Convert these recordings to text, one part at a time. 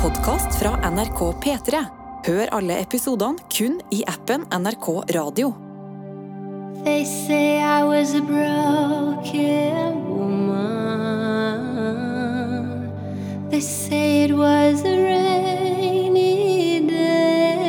podkast fra NRK P3. Hør alle episodene kun i appen NRK Radio. They say I was a broken woman. They say it was a rainy day.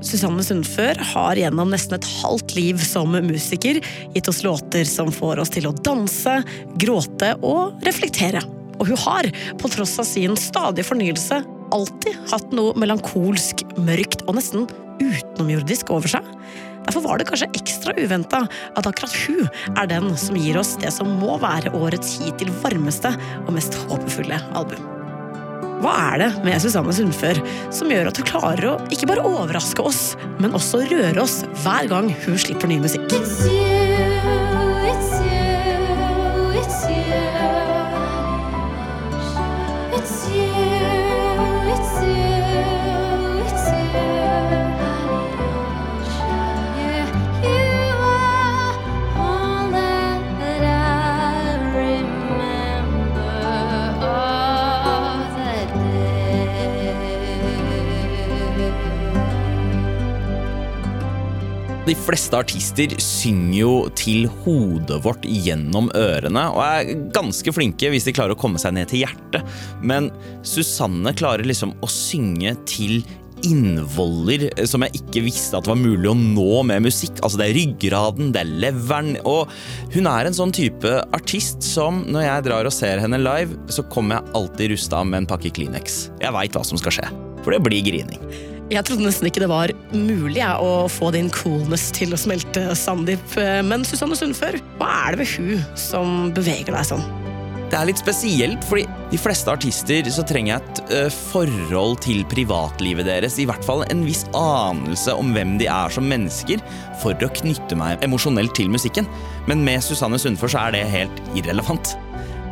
Susanne Sundfør har gjennom nesten et halvt liv som musiker gitt oss låter som får oss til å danse, gråte og reflektere. Og hun har, på tross av sin stadige fornyelse, alltid hatt noe melankolsk, mørkt og nesten utenomjordisk over seg. Derfor var det kanskje ekstra uventa at akkurat hun er den som gir oss det som må være årets hittil varmeste og mest håpefulle album. Hva er det med Susanne Sundfør som gjør at hun klarer å ikke bare overraske oss, men også røre oss hver gang hun slipper ny musikk? Fleste artister synger jo til hodet vårt gjennom ørene, og er ganske flinke hvis de klarer å komme seg ned til hjertet. Men Susanne klarer liksom å synge til innvoller som jeg ikke visste at det var mulig å nå med musikk. Altså Det er ryggraden, det er leveren. Og hun er en sånn type artist som når jeg drar og ser henne live, så kommer jeg alltid rusta med en pakke Kleenex. Jeg veit hva som skal skje. For det blir grining. Jeg trodde nesten ikke det var mulig jeg, å få din coolness til å smelte, Sandeep. Men Susanne Sundfør, hva er det ved hun som beveger deg sånn? Det er litt spesielt, fordi de fleste artister så trenger jeg et forhold til privatlivet deres, i hvert fall en viss anelse om hvem de er som mennesker, for å knytte meg emosjonelt til musikken. Men med Susanne Sundfør så er det helt irrelevant.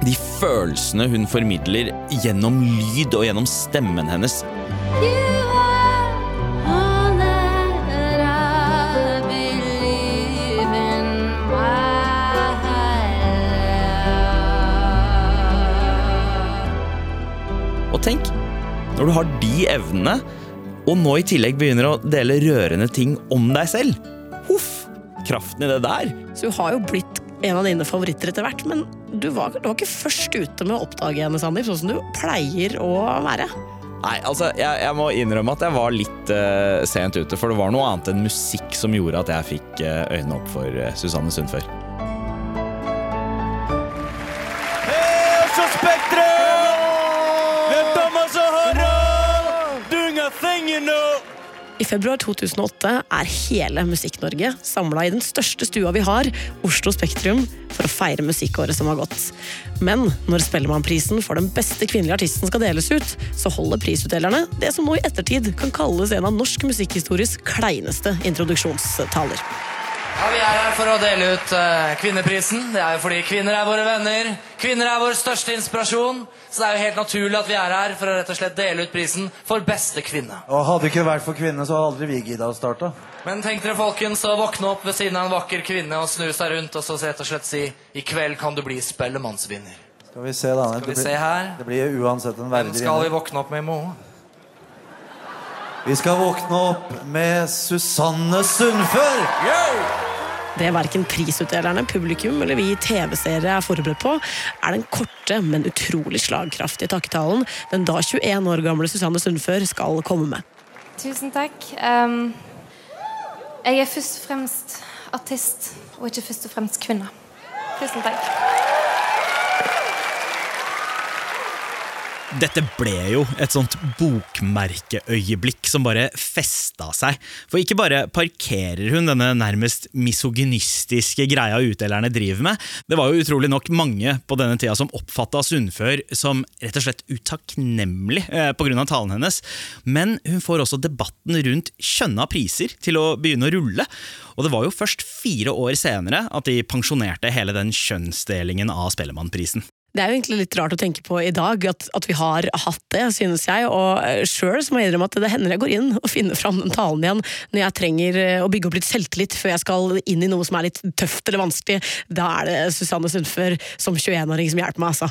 De følelsene hun formidler gjennom lyd og gjennom stemmen hennes, You når du har de evnene, og nå i tillegg begynner å dele rørende ting om deg selv. Huff! Kraften i det der. Så hun har jo blitt en av dine favoritter etter hvert, men du var, du var ikke først ute med å oppdage henne, Sandeep, sånn som du pleier å være. Nei, altså, jeg, jeg må innrømme at jeg var litt uh, sent ute, for det var noe annet enn musikk som gjorde at jeg fikk uh, øynene opp for uh, Susanne Sundfør. I februar 2008 er hele Musikk-Norge samla i den største stua vi har, Oslo Spektrum, for å feire musikkåret som har gått. Men når Spellemannprisen for den beste kvinnelige artisten skal deles ut, så holder prisutdelerne det som nå i ettertid kan kalles en av norsk musikkhistories kleineste introduksjonstaler. Ja, Vi er her for å dele ut uh, kvinneprisen. Det er jo fordi kvinner er våre venner. Kvinner er vår største inspirasjon. Så det er jo helt naturlig at vi er her for å rett og slett dele ut prisen for beste kvinne. Og hadde det ikke vært for kvinnene, så hadde aldri vi gidda å starte. Men tenk dere folkens å våkne opp ved siden av en vakker kvinne og snu seg rundt og så rett og slett si i kveld kan du bli Spellemannsvinner. Skal vi se, da. Skal vi Det se her. det blir uansett en verdig Hvem verdig skal vi våkne opp med i morgen? Vi skal våkne opp med Susanne Sundfør! Det verken prisutdelerne, publikum eller vi TV-seere er forberedt på, er den korte, men utrolig slagkraftige takketalen den da 21 år gamle Susanne Sundfør skal komme med. Tusen takk. Um, jeg er først og fremst artist, og ikke først og fremst kvinne. Tusen takk. Dette ble jo et sånt bokmerkeøyeblikk som bare festa seg. For ikke bare parkerer hun denne nærmest misogynistiske greia utdelerne driver med, det var jo utrolig nok mange på denne tida som oppfatta Sundfør som rett og slett utakknemlig eh, pga. talen hennes. Men hun får også debatten rundt kjønna priser til å begynne å rulle. Og det var jo først fire år senere at de pensjonerte hele den kjønnsdelingen av Spellemannprisen. Det er jo egentlig litt rart å tenke på i dag, at, at vi har hatt det, synes jeg. Og sjøl må jeg innrømme at det hender jeg går inn og finner fram den talen igjen når jeg trenger eh, å bygge opp litt selvtillit før jeg skal inn i noe som er litt tøft eller vanskelig. Da er det Susanne Sundfør som 21-åring som hjelper meg, altså.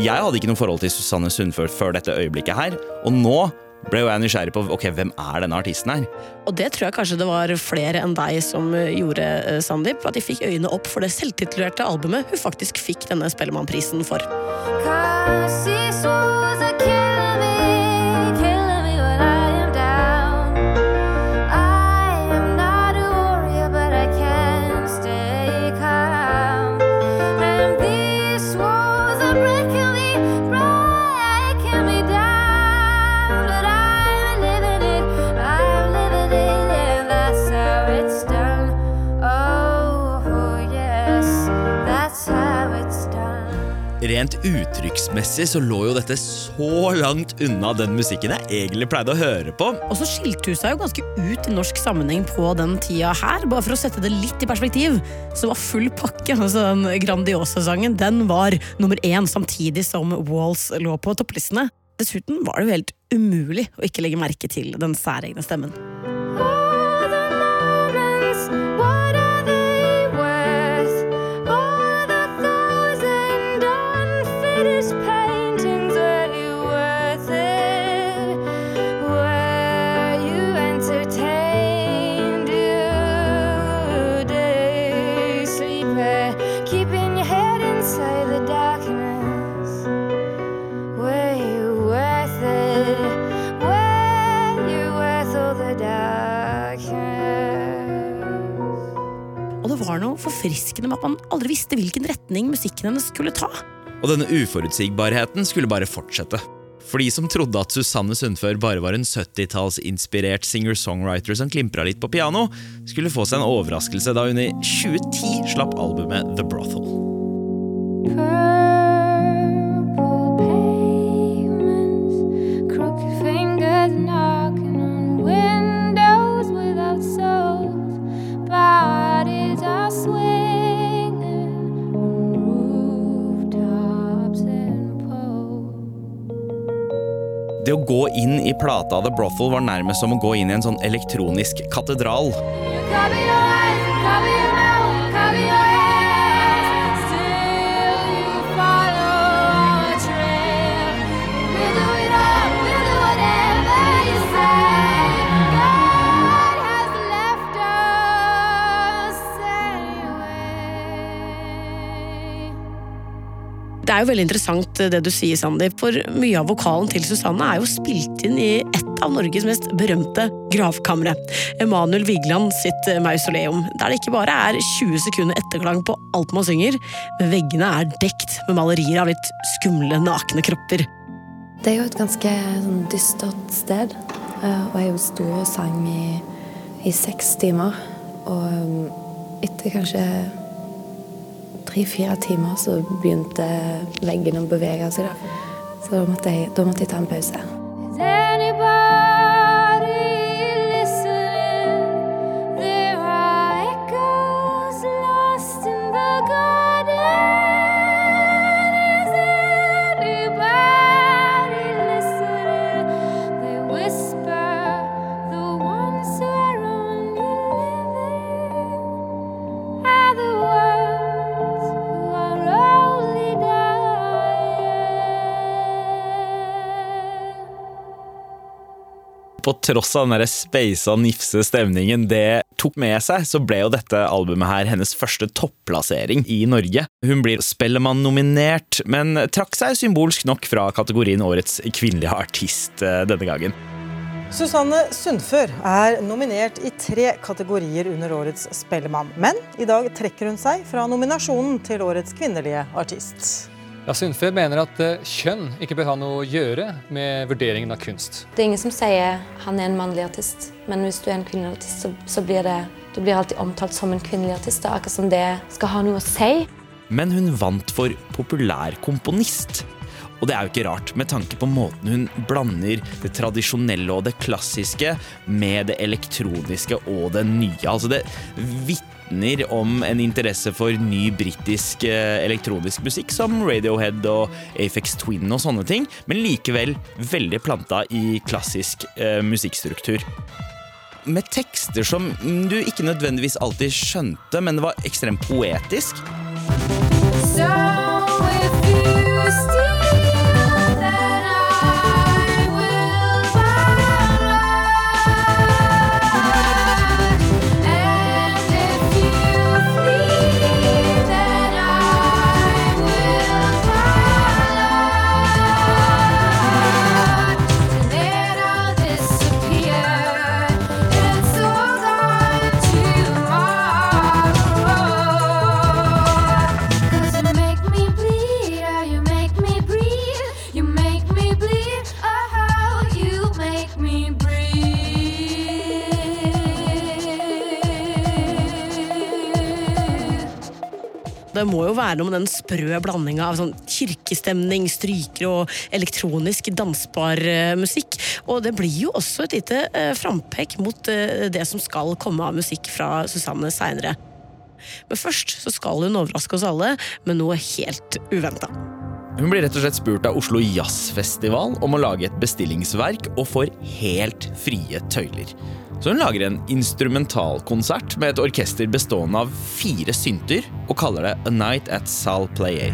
Jeg hadde ikke noe forhold til Susanne Sundfør før dette øyeblikket her, og nå ble jo jeg nysgjerrig på ok, hvem er denne artisten her. Og det tror jeg kanskje det var flere enn deg som eh, gjorde, eh, Sandeep. At de fikk øynene opp for det selvtitulerte albumet hun faktisk fikk denne Spellemannprisen for. Cause Rent uttrykksmessig så lå jo dette så langt unna den musikken jeg egentlig pleide å høre på. Og så skilte hun seg jo ganske ut i norsk sammenheng på den tida her. Bare for å sette det litt i perspektiv, så var Full pakke, altså den grandiose sangen, den var nummer én samtidig som Walls lå på topplistene. Dessuten var det jo helt umulig å ikke legge merke til den særegne stemmen. Forfriskende med at man aldri visste hvilken retning musikken hennes skulle ta. Og denne uforutsigbarheten skulle bare fortsette. For de som trodde at Susanne Sundfør bare var en 70-tallsinspirert singer-songwriter som klimpra litt på piano, skulle få seg en overraskelse da hun i 2010 slapp albumet The Brothel. Purple gå inn i plata The Brothel var nærmest som å gå inn i en sånn elektronisk katedral. You er jo veldig interessant det du sier, Sandeep, for mye av vokalen til Susanne er jo spilt inn i et av Norges mest berømte gravkamre. Emanuel Vigeland sitt mausoleum, der det ikke bare er 20 sekunder etterklang på alt man synger, men veggene er dekt med malerier av litt skumle, nakne kropper. Det er jo et ganske sånn, dystert sted. eh, Og jeg sto og sang i, i seks timer. Og um, etter kanskje tre-fire timer så begynte veggene å bevege seg. Da. Så da måtte, jeg, da måtte jeg ta en pause. På tross av den der speisa, nifse stemningen det tok med seg, så ble jo dette albumet her hennes første topplassering i Norge. Hun blir Spellemann-nominert, men trakk seg symbolsk nok fra kategorien Årets kvinnelige artist eh, denne gangen. Susanne Sundfør er nominert i tre kategorier under årets Spellemann. Men i dag trekker hun seg fra nominasjonen til årets kvinnelige artist. Ja, Sundfø mener at eh, kjønn ikke bør ha noe å gjøre med vurderingen av kunst. Det er ingen som sier han er en mannlig artist, men hvis du er en kvinnelig artist, så, så blir det du blir alltid omtalt som en kvinnelig artist. Det er akkurat som det skal ha noe å si. Men hun vant for populærkomponist. Og det er jo ikke rart, med tanke på måten hun blander det tradisjonelle og det klassiske med det elektroniske og det nye. Altså det vitner om en interesse for ny britisk eh, elektronisk musikk som Radiohead og Afex Twin og sånne ting, men likevel veldig planta i klassisk eh, musikkstruktur med tekster som du ikke nødvendigvis alltid skjønte, men det var ekstremt poetisk. So Det må jo være noe med den sprø blandinga av sånn kirkestemning, strykere og elektronisk dansbar musikk. Og det blir jo også et lite eh, frampek mot eh, det som skal komme av musikk fra Susanne seinere. Men først så skal hun overraske oss alle med noe helt uventa. Hun blir rett og slett spurt av Oslo Jazzfestival om å lage et bestillingsverk, og får helt frie tøyler. Så hun lager en instrumentalkonsert med et orkester bestående av fire synter, og kaller det A Night at Sal Play.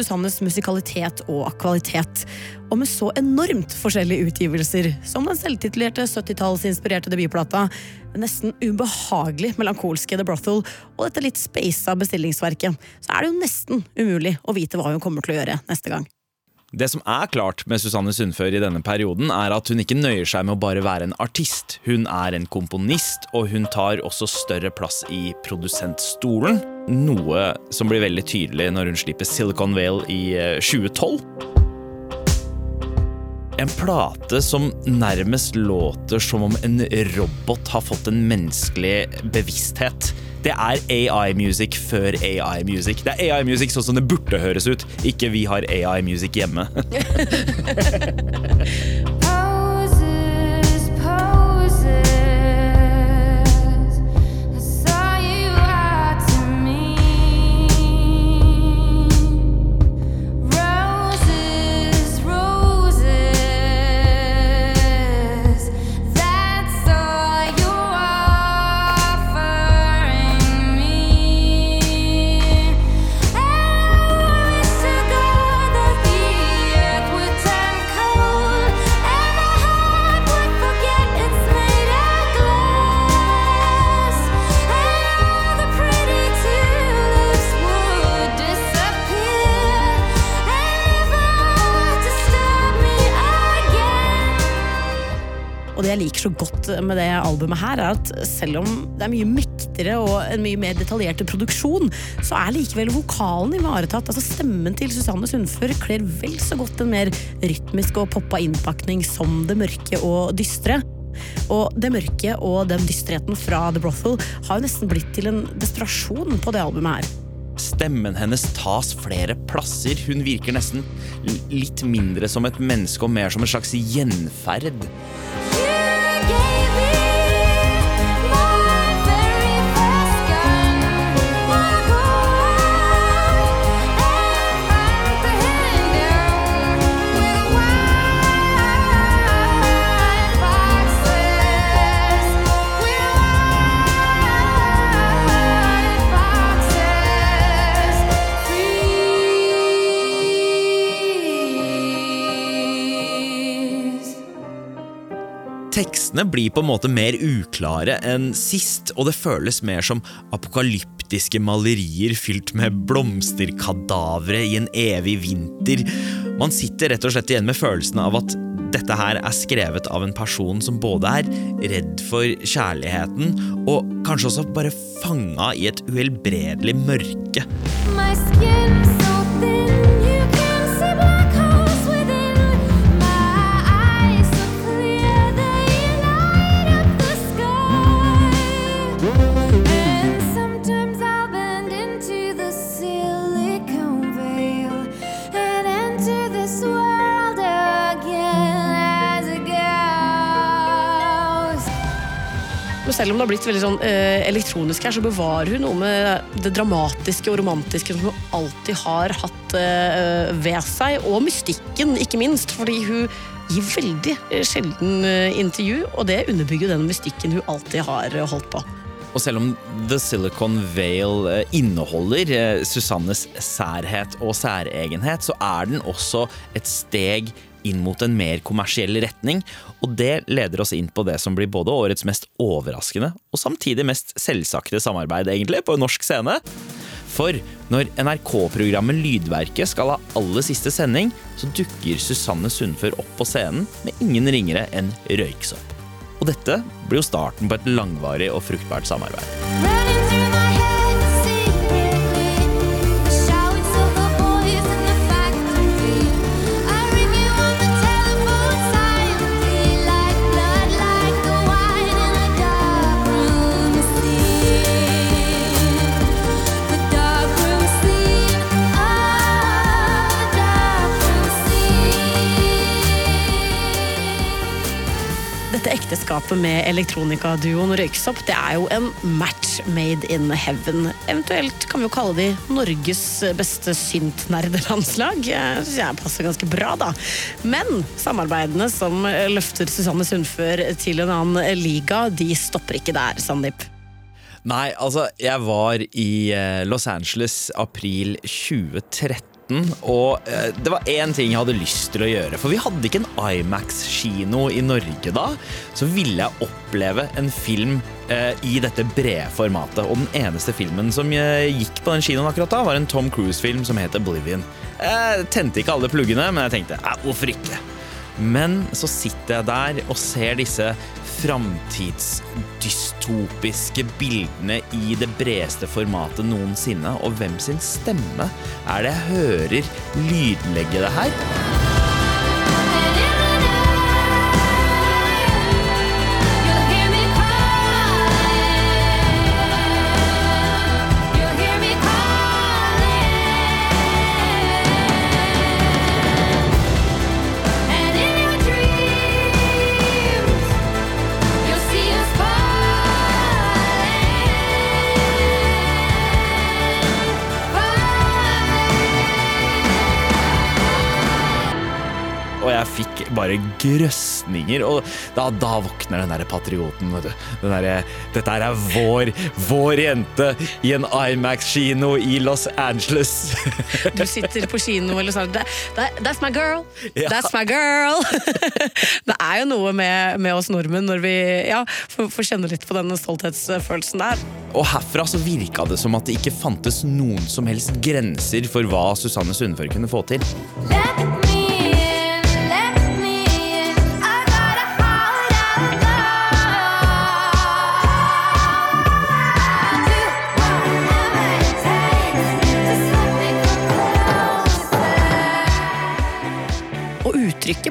Susannes musikalitet og kvalitet. Og med så enormt forskjellige utgivelser, som den selvtitulerte 70-tallsinspirerte debutplata, det nesten ubehagelig melankolske The Brothel og dette litt speisa bestillingsverket, så er det jo nesten umulig å vite hva hun kommer til å gjøre neste gang. Det som er klart med Susanne Sundfør i denne perioden, er at hun ikke nøyer seg med å bare være en artist. Hun er en komponist, og hun tar også større plass i produsentstolen. Noe som blir veldig tydelig når hun slipper Silicon Vale i eh, 2012. En plate som nærmest låter som om en robot har fått en menneskelig bevissthet. Det er AI-music før AI-music. Det er AI-music sånn som det burde høres ut, ikke vi har AI-music hjemme. det jeg liker så godt med det albumet her, er at selv om det er mye mektigere og en mye mer detaljert produksjon, så er likevel vokalen ivaretatt. Altså Stemmen til Susanne Sundfør kler vel så godt en mer rytmisk og poppa innpakning som det mørke og dystre. Og det mørke og den dystrheten fra The Brothel har jo nesten blitt til en desperasjon på det albumet her. Stemmen hennes tas flere plasser. Hun virker nesten litt mindre som et menneske og mer som en slags gjenferd. Tekstene blir på en måte mer uklare enn sist, og det føles mer som apokalyptiske malerier fylt med blomsterkadavre i en evig vinter. Man sitter rett og slett igjen med følelsen av at dette her er skrevet av en person som både er redd for kjærligheten, og kanskje også bare fanga i et uhelbredelig mørke. My skin selv om det har blitt veldig sånn eh, elektronisk her, så bevarer hun noe med det dramatiske og romantiske som hun alltid har hatt eh, ved seg, og mystikken, ikke minst. Fordi hun gir veldig eh, sjelden eh, intervju, og det underbygger den mystikken hun alltid har eh, holdt på. Og selv om The Silicon Vale eh, inneholder eh, Susannes særhet og særegenhet, så er den også et steg inn mot en mer kommersiell retning, og det leder oss inn på det som blir både årets mest overraskende og samtidig mest selvsagte samarbeid egentlig på en norsk scene. For når NRK-programmet Lydverket skal ha aller siste sending, så dukker Susanne Sundfør opp på scenen med ingen ringere enn Røyksopp. Og dette blir jo starten på et langvarig og fruktbart samarbeid. Dette ekteskapet med elektronikaduoen Røyksopp det er jo en match made in heaven. Eventuelt kan vi jo kalle de Norges beste syntnerdelandslag. Det synes jeg passer ganske bra, da. Men samarbeidene som løfter Susanne Sundfør til en annen liga, de stopper ikke der, Sandeep. Nei, altså, jeg var i eh, Los Angeles april 2013. Og eh, det var én ting jeg hadde lyst til å gjøre. For vi hadde ikke en Imax-kino i Norge da. Så ville jeg oppleve en film eh, i dette brede formatet. Og den eneste filmen som eh, gikk på den kinoen akkurat da, var en Tom Cruise-film som het Oblivion. Jeg tente ikke alle pluggene, men jeg tenkte hvorfor ikke? Men så sitter jeg der og ser disse framtidsdystopiske bildene i det bredeste formatet noensinne. Og hvem sin stemme er det jeg hører lydlegge det her? Bare grøsninger. Og da, da våkner den der patrioten. Vet du. Den derre Dette er vår, vår jente i en Imax-kino i Los Angeles. Du sitter på kino eller sånn "That- that- That's my girl! Ja. That's my girl! det er jo noe med, med oss nordmenn når vi ja, får, får kjenne litt på denne stolthetsfølelsen der. Og herfra så virka det som at det ikke fantes noen som helst grenser for hva Susanne Sundfør kunne få til. Let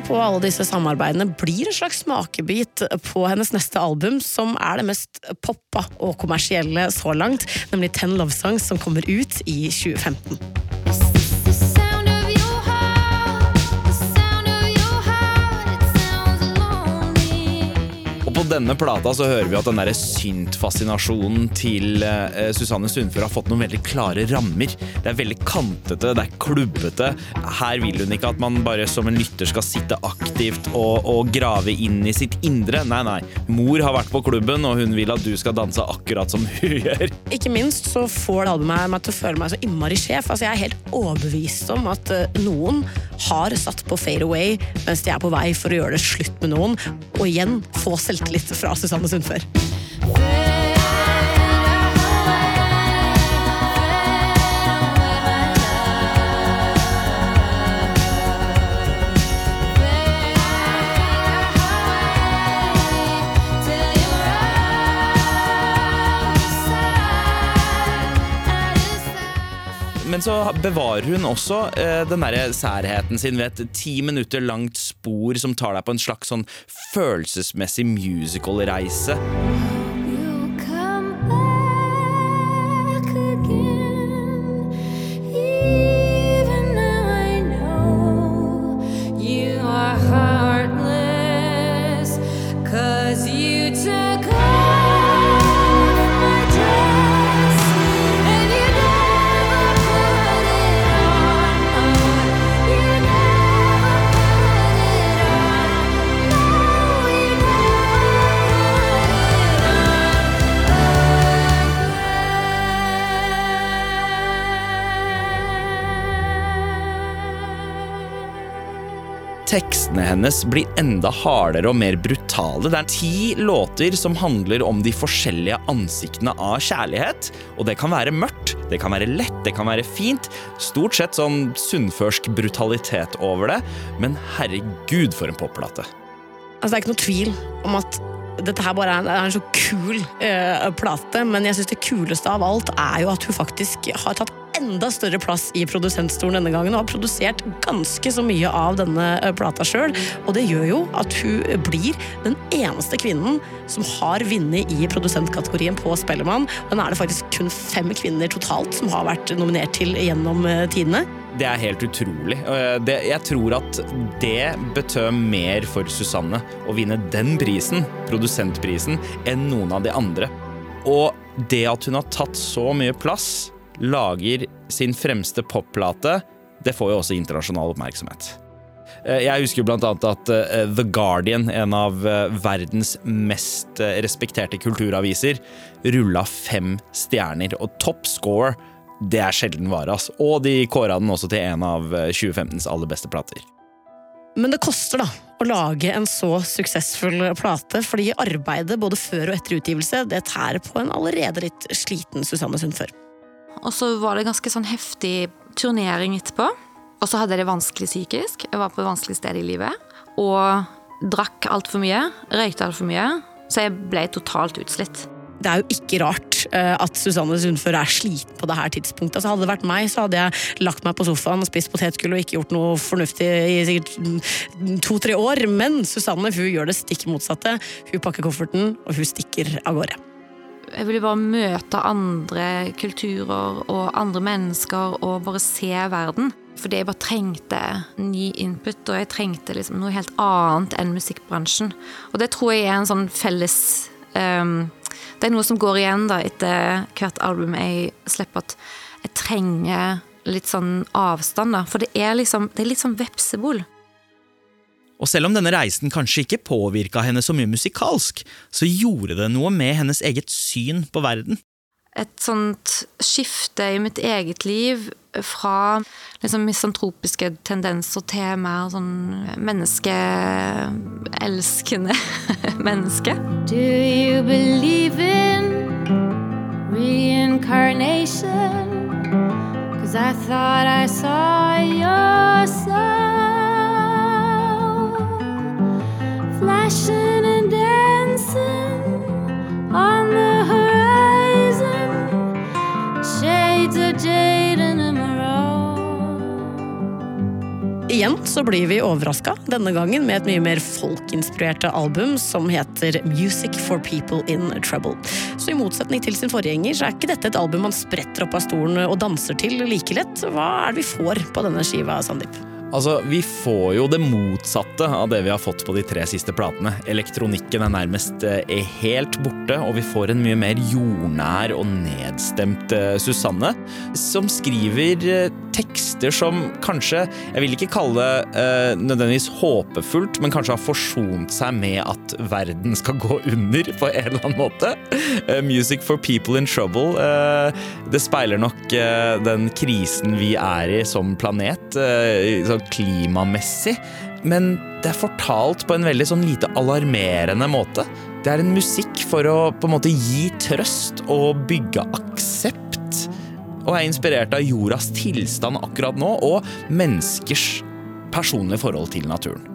på alle disse samarbeidene blir en slags smakebit på hennes neste album, som er det mest poppa og kommersielle så langt, nemlig Ten Love Songs, som kommer ut i 2015. på denne plata så hører vi at den der synt-fascinasjonen til eh, Susanne Sundfør har fått noen veldig klare rammer. Det er veldig kantete, det er klubbete. Her vil hun ikke at man bare som en lytter skal sitte aktivt og, og grave inn i sitt indre. Nei, nei. Mor har vært på klubben, og hun vil at du skal danse akkurat som hun gjør. Ikke minst så får det albumet meg til å føle meg så innmari sjef. Altså, jeg er helt overbevist om at eh, noen har satt på fade away mens de er på vei for å gjøre det slutt med noen, og igjen få selvtillit fra Susanne Sundfør. Men så bevarer hun også eh, den derre særheten sin ved et ti minutter langt spor som tar deg på en slags sånn følelsesmessig musical-reise. Tekstene hennes blir enda hardere og mer brutale. Det er ti låter som handler om de forskjellige ansiktene av kjærlighet. Og det kan være mørkt, det kan være lett, det kan være fint. Stort sett sånn sunnførsk brutalitet over det. Men herregud, for en popplate. Altså, det er ikke noe tvil om at dette her bare er en, så kul uh, plate, men jeg syns det kuleste av alt er jo at hun faktisk har tatt enda større plass i produsentstolen denne gangen og har produsert ganske så mye av denne eh, plata sjøl. Og det gjør jo at hun blir den eneste kvinnen som har vunnet i produsentkategorien på Spellemann. Den er det faktisk kun fem kvinner totalt som har vært nominert til gjennom eh, tidene. Det er helt utrolig. Jeg tror at det betød mer for Susanne å vinne den prisen, produsentprisen, enn noen av de andre. Og det at hun har tatt så mye plass, lager sin fremste popplate, det får jo også internasjonal oppmerksomhet. Eh, Jeg husker blant annet at eh, The Guardian, en av eh, verdens mest respekterte kulturaviser, rulla fem stjerner. Og top score, det er sjelden vare, ass. Og de kåra den også til en av eh, 2015s aller beste plater. Men det koster da å lage en så suksessfull plate, fordi arbeidet både før og etter utgivelse det tærer på en allerede litt sliten Susanne Sundfør. Og så var det ganske sånn heftig turnering etterpå. Og så hadde jeg det vanskelig psykisk. Jeg var på et vanskelig sted i livet. Og drakk altfor mye. Røykte altfor mye. Så jeg ble totalt utslitt. Det er jo ikke rart eh, at Susanne Sundfør er sliten på det her tidspunktet. Altså, hadde det vært meg, så hadde jeg lagt meg på sofaen spist potetgull og ikke gjort noe fornuftig i sikkert to-tre år. Men Susanne hun gjør det stikk motsatte. Hun pakker kofferten, og hun stikker av gårde. Jeg ville bare møte andre kulturer og andre mennesker og bare se verden. Fordi jeg bare trengte ny input, og jeg trengte liksom noe helt annet enn musikkbransjen. Og det tror jeg er en sånn felles um, Det er noe som går igjen da etter hvert album jeg slipper, at jeg trenger litt sånn avstand, da. For det er liksom Det er litt sånn vepsebol. Og selv om denne reisen kanskje ikke påvirka henne så mye musikalsk, så gjorde det noe med hennes eget syn på verden. et sånt skifte i mitt eget liv fra liksom misantropiske tendenser til mer sånn menneskeelskende menneske. Do you believe in reincarnation? Cause I thought I saw your soul flashing and dancing on the horizon. Shades of jade and emerald. Igjen så blir vi overraska, denne gangen med et mye mer folkinspirerte album som heter Music for People in Trouble. Så i motsetning til sin forgjenger så er ikke dette et album man spretter opp av stolen og danser til like lett. Hva er det vi får på denne skiva, Sandeep? Altså, Vi får jo det motsatte av det vi har fått på de tre siste platene. Elektronikken er nærmest eh, helt borte, og vi får en mye mer jordnær og nedstemt eh, Susanne, som skriver eh, tekster som kanskje Jeg vil ikke kalle det eh, nødvendigvis håpefullt, men kanskje har forsont seg med at verden skal gå under på en eller annen måte. Music for people in trouble. eh, det speiler nok eh, den krisen vi er i som planet. eh, klimamessig. Men det er fortalt på en veldig sånn lite alarmerende måte. Det er en musikk for å på en måte gi trøst og bygge aksept. Og er inspirert av jordas tilstand akkurat nå, og menneskers personlige forhold til naturen.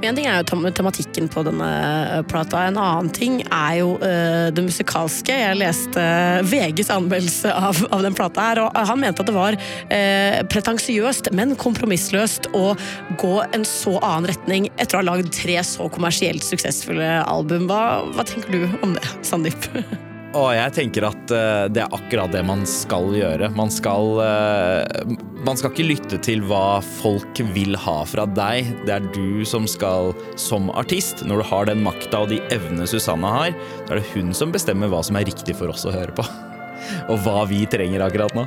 Men En ting er jo tematikken på denne eh, plata. En annen ting er jo uh, det musikalske. Jeg leste VGs anmeldelse av, av den plata her, og han mente at det var uh, pretensiøst, men kompromissløst å gå en så annen retning etter å ha lagd tre så kommersielt suksessfulle album. Hva, hva tenker du om det, Sandeep? Og jeg tenker at eh, det er akkurat det man skal gjøre. Man skal, eh, man skal ikke lytte til hva folk vil ha fra deg. Det er du som skal, som artist, når du har den makta og de evnene Susanne har, da er det hun som bestemmer hva som er riktig for oss å høre på. Og hva vi trenger akkurat nå.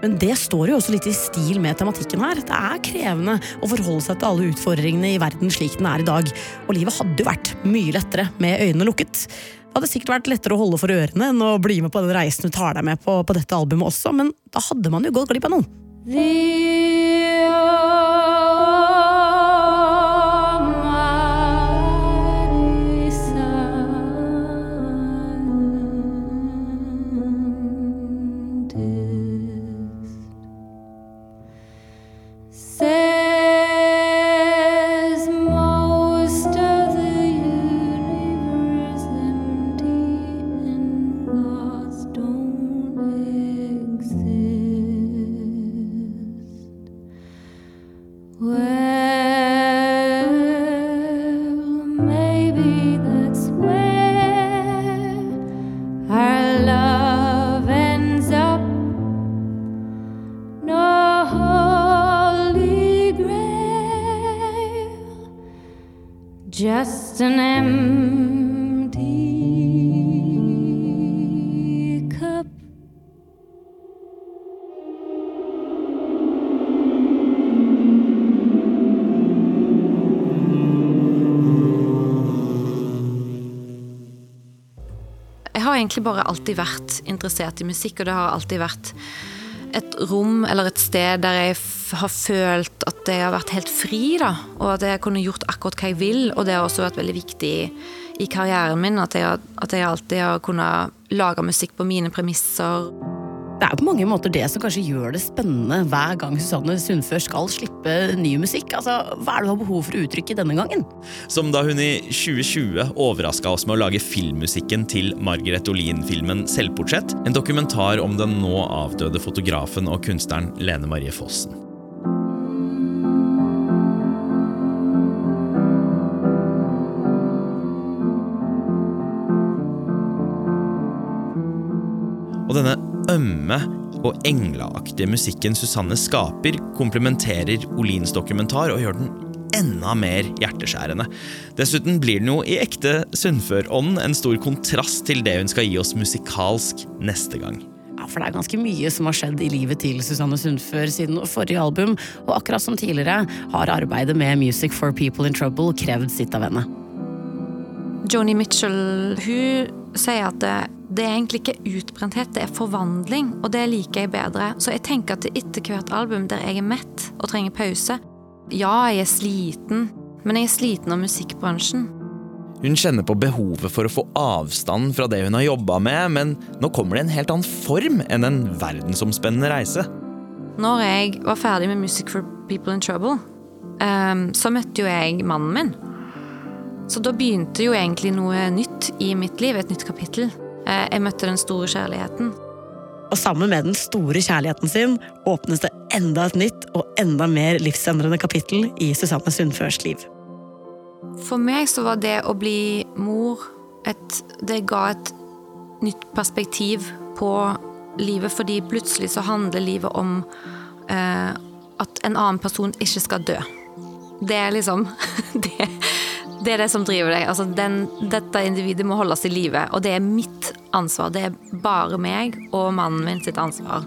Men det står jo også litt i stil med tematikken her. Det er krevende å forholde seg til alle utfordringene i verden slik den er i dag. Og livet hadde jo vært mye lettere med øynene lukket. Det hadde sikkert vært lettere å holde for ørene enn å bli med på den reisen du tar deg med på, på dette albumet også, men da hadde man jo gått glipp av noen. The made egentlig bare alltid vært interessert i musikk, og det har alltid vært et rom eller et sted der jeg har følt at jeg har vært helt fri, da. Og at jeg kunne gjort akkurat hva jeg vil. Og det har også vært veldig viktig i karrieren min, at jeg, at jeg alltid har kunnet lage musikk på mine premisser. Det er jo på mange måter det som kanskje gjør det spennende hver gang Susanne Sundfør skal slippe ny musikk. Altså, Hva er det du har behov for å uttrykke denne gangen? Som da hun i 2020 overraska oss med å lage filmmusikken til Margaret Olin-filmen 'Selvportrett'. En dokumentar om den nå avdøde fotografen og kunstneren Lene Marie Fossen. Ømme og engleaktige musikken Susanne skaper, komplementerer Olins dokumentar og gjør den enda mer hjerteskjærende. Dessuten blir den jo i ekte Sunnfør-ånd en stor kontrast til det hun skal gi oss musikalsk neste gang. Ja, for det er ganske mye som har skjedd i livet til Susanne Sundfør siden forrige album, og akkurat som tidligere har arbeidet med Music for People in Trouble krevd sitt av henne. Joni Mitchell hun sier at det, er egentlig ikke utbrenthet, det er forvandling. Og det liker jeg bedre. Så jeg tenker at etter hvert album der jeg er mett og trenger pause Ja, jeg er sliten, men jeg er sliten av musikkbransjen. Hun kjenner på behovet for å få avstand fra det hun har jobba med, men nå kommer det en helt annen form enn en verdensomspennende reise. Når jeg var ferdig med Music for People in Trouble, ehm, så møtte jo jeg mannen min. Så da begynte jo egentlig noe nytt i mitt liv, et nytt kapittel. Eh, Jeg møtte den store kjærligheten. Og sammen med den store kjærligheten sin åpnes det enda et nytt og enda mer livsendrende kapittel i Susanne Sundførs liv. For meg så var det å bli mor et, Det ga et nytt perspektiv på livet, fordi plutselig så handler livet om eh, at en annen person ikke skal dø. Det er liksom det, det er det som driver deg. Altså den, dette individet må holdes i live, og det er mitt ansvar. Det er bare meg og mannen min sitt ansvar.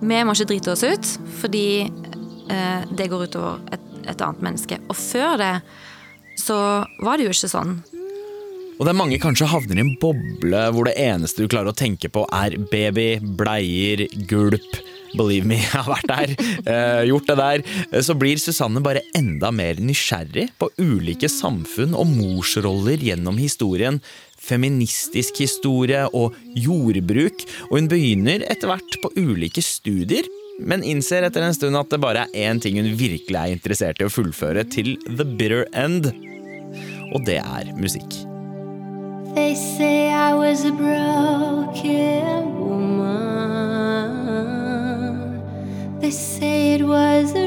Vi må ikke drite oss ut, fordi eh, det går utover et, et annet menneske. Og før det så var det jo ikke sånn. Og det er mange kanskje havner i en boble hvor det eneste du klarer å tenke på er baby, bleier, gulp. Believe me, jeg har vært der, uh, gjort det der. Eh, Så blir Susanne bare enda mer nysgjerrig på ulike samfunn og morsroller gjennom historien. Feministisk historie og jordbruk. Og hun begynner etter hvert på ulike studier, men innser etter en stund at det bare er én ting hun virkelig er interessert i å fullføre til the bitter end. Og det er musikk. They say I was a broken woman. Say it was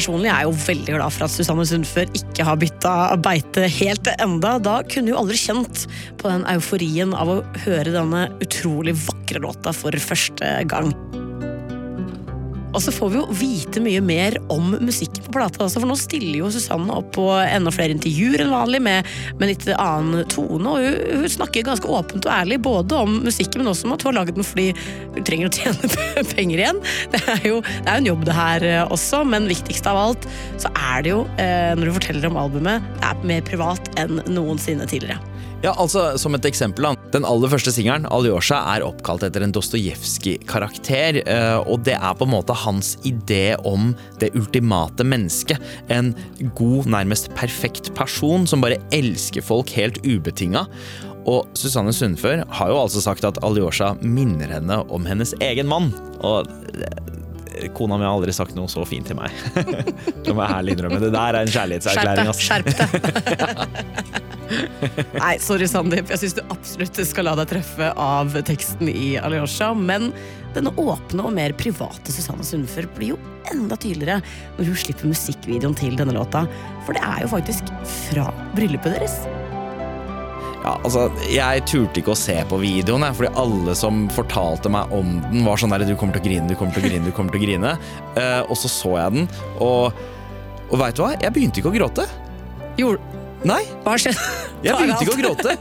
Personlig er jo veldig glad for at Susanne Sundfør ikke har bytta beite helt enda. Da kunne hun aldri kjent på den euforien av å høre denne utrolig vakre låta for første gang. Og så får vi jo vite mye mer om musikken på plata også, for nå stiller jo Susanne opp på enda flere intervjuer enn vanlig med, med litt annen tone, og hun, hun snakker ganske åpent og ærlig både om musikken, men også om at hun har laget den fordi hun trenger å tjene penger igjen. Det er jo det er en jobb det her eh, også, men viktigst av alt så er det jo, eh, når du forteller om albumet, det er mer privat enn noensinne tidligere. Ja, altså, Som et eksempel. Den aller første singelen, 'Aljosha', er oppkalt etter en Dostojevskij-karakter. eh, Og det er på en måte hans idé om det ultimate mennesket. En god, nærmest perfekt person som bare elsker folk helt ubetinga. Og Susanne Sundfør har jo altså sagt at Aljosha minner henne om hennes egen mann. Og kona mi har aldri sagt noe så fint til meg. Det må jeg ærlig innrømme. Det der er en kjærlighetserklæring. ass. Skjerp deg. Nei, sorry Sandeep. Jeg syns du absolutt skal la deg treffe av teksten i Alyosha. Men denne åpne og mer private Susanne Sundfør blir jo enda tydeligere når hun slipper musikkvideoen til denne låta. For det er jo faktisk fra bryllupet deres. Ja, altså, Jeg turte ikke å se på videoen, jeg, fordi alle som fortalte meg om den, var sånn der Du kommer til å grine, du kommer til å grine, du kommer til å grine. Uh, og så så jeg den, og, og veit du hva? Jeg begynte ikke å gråte. Gjorde Nei. Hva skjedde? Jeg begynte ikke å gråte.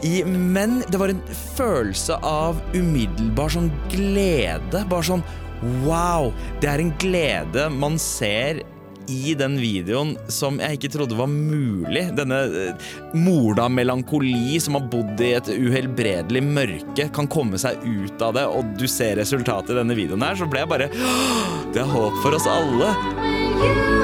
I, men det var en følelse av umiddelbar sånn glede. Bare sånn wow! Det er en glede man ser i den videoen som jeg ikke trodde var mulig. Denne eh, morda melankoli som har bodd i et uhelbredelig mørke, kan komme seg ut av det, og du ser resultatet i denne videoen her, så ble jeg bare Det er håp for oss alle.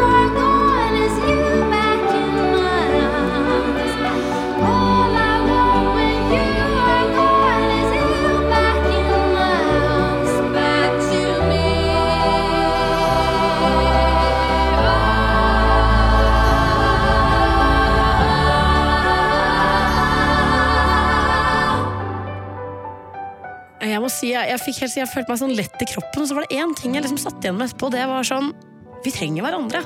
Jeg må si, jeg, jeg, fikk helt, jeg følte meg sånn lett i kroppen, og så var det én ting jeg liksom satt igjen med etterpå. Det var sånn Vi trenger hverandre.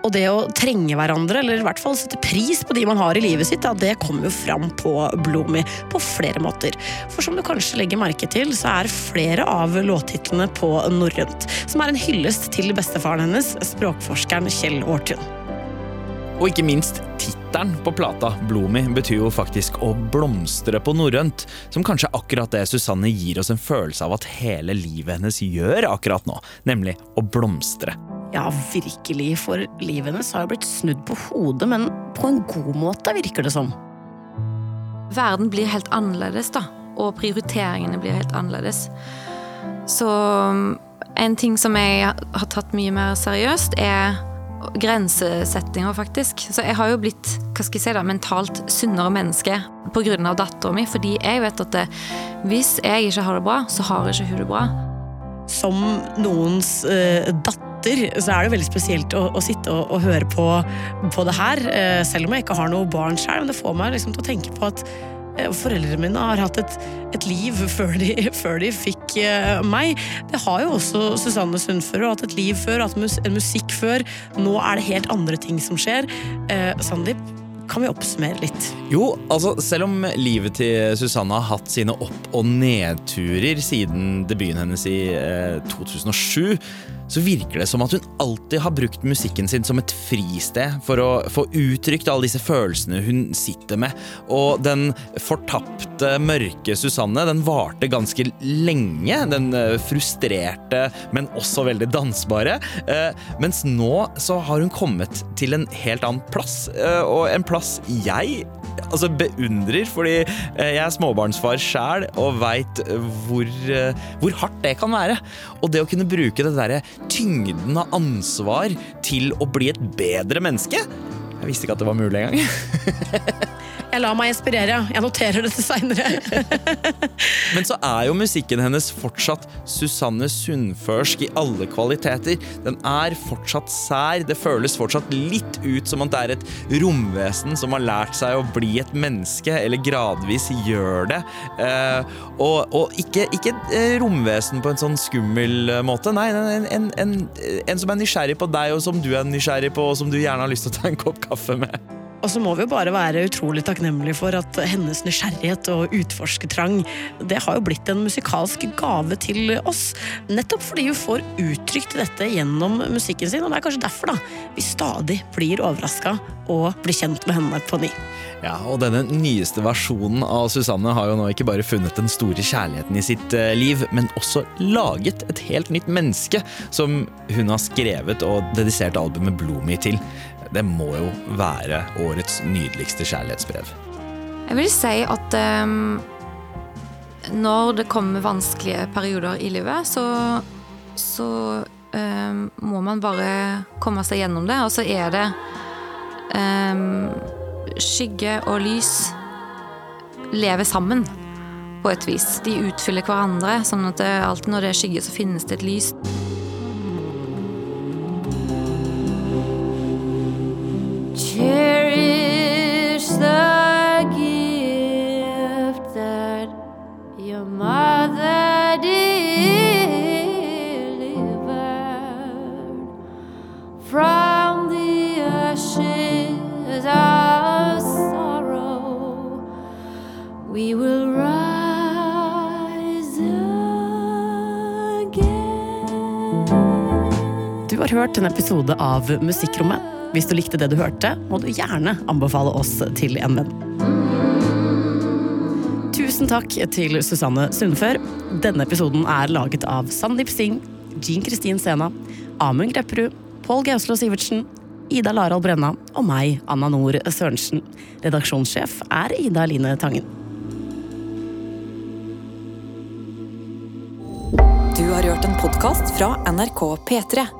Og det å trenge hverandre, eller i hvert fall sette pris på de man har i livet sitt, da, det kommer jo fram på Bloomy på flere måter. For som du kanskje legger merke til, så er flere av låttitlene på norrønt, som er en hyllest til bestefaren hennes, språkforskeren Kjell Aartun. Og ikke minst tittelen på plata, 'Blomi', betyr jo faktisk å blomstre på norrønt, som kanskje er akkurat det Susanne gir oss en følelse av at hele livet hennes gjør akkurat nå, nemlig å blomstre. Ja, virkelig, for livet hennes har jo blitt snudd på hodet, men på en god måte, virker det som. Verden blir helt annerledes, da. Og prioriteringene blir helt annerledes. Så um, en ting som jeg har tatt mye mer seriøst, er grensesettinger, faktisk. Så jeg har jo blitt hva skal jeg si da, mentalt sunnere menneske pga. dattera mi. Fordi jeg vet at det, hvis jeg ikke har det bra, så har ikke hun det bra. Som noens eh, datter så er det veldig spesielt å, å sitte og, og høre på, på det her, eh, selv om jeg ikke har noe barn selv, men det får meg liksom til å tenke på at foreldrene mine har hatt et, et liv før de, før de fikk eh, meg. Det har jo også Susanne Sundfør hatt et liv før, hatt mus, musikk før. Nå er det helt andre ting som skjer. Eh, Sandeep, kan vi oppsummere litt? Jo, altså selv om livet til Susanne har hatt sine opp- og nedturer siden debuten hennes i eh, 2007, så virker det som at hun alltid har brukt musikken sin som et fristed for å få uttrykt alle disse følelsene hun sitter med. Og den fortapte, mørke Susanne, den varte ganske lenge. Den eh, frustrerte, men også veldig dansbare. Eh, mens nå så har hun kommet til en helt annen plass, eh, og en plass jeg altså beundrer, fordi jeg er småbarnsfar sjæl og veit hvor, hvor hardt det kan være. Og det å kunne bruke det derre tyngden av ansvar til å bli et bedre menneske Jeg visste ikke at det var mulig engang. Jeg lar meg inspirere, jeg noterer dette seinere. Men så er jo musikken hennes fortsatt Susanne Sundførsk i alle kvaliteter. Den er fortsatt sær. Det føles fortsatt litt ut som at det er et romvesen som har lært seg å bli et menneske, eller gradvis gjør det. Eh, og, og ikke, ikke et eh, romvesen på en sånn skummel eh, måte. Nei, en, en, en, en som er nysgjerrig på deg, og som du er nysgjerrig på, og som du gjerne har lyst til å ta en kopp kaffe med. Og så må vi jo bare være utrolig takknemlige for at hennes nysgjerrighet og utforskertrang det har jo blitt en musikalsk gave til oss. Nettopp fordi hun får uttrykt dette gjennom musikken sin, og det er kanskje derfor da vi stadig blir overraska og blir kjent med henne på ny. Ja, og denne nyeste versjonen av Susanne har jo nå ikke bare funnet den store kjærligheten i sitt eh, liv, men også laget et helt nytt menneske som hun har skrevet og dedisert albumet Bloomy til. Det må jo være årets nydeligste kjærlighetsbrev. Jeg vil si at um, når det kommer vanskelige perioder i livet, så, så um, må man bare komme seg gjennom det. Og så er det um, skygge og lys lever sammen på et vis. De utfyller hverandre, sånn at det, alltid når det er skygge, så finnes det et lys. Hørt en episode av Musikkrommet. Hvis du likte det du hørte, må du gjerne anbefale oss til en venn. Tusen takk til Susanne Sundfør. Denne episoden er laget av Sandeep Singh, Jean Kristin Sena, Amund Grepperud, Pål Gauslo Sivertsen, Ida Larald Brenna og meg, Anna Nord Sørensen. Redaksjonssjef er Ida Line Tangen. Du har hørt en podkast fra NRK P3.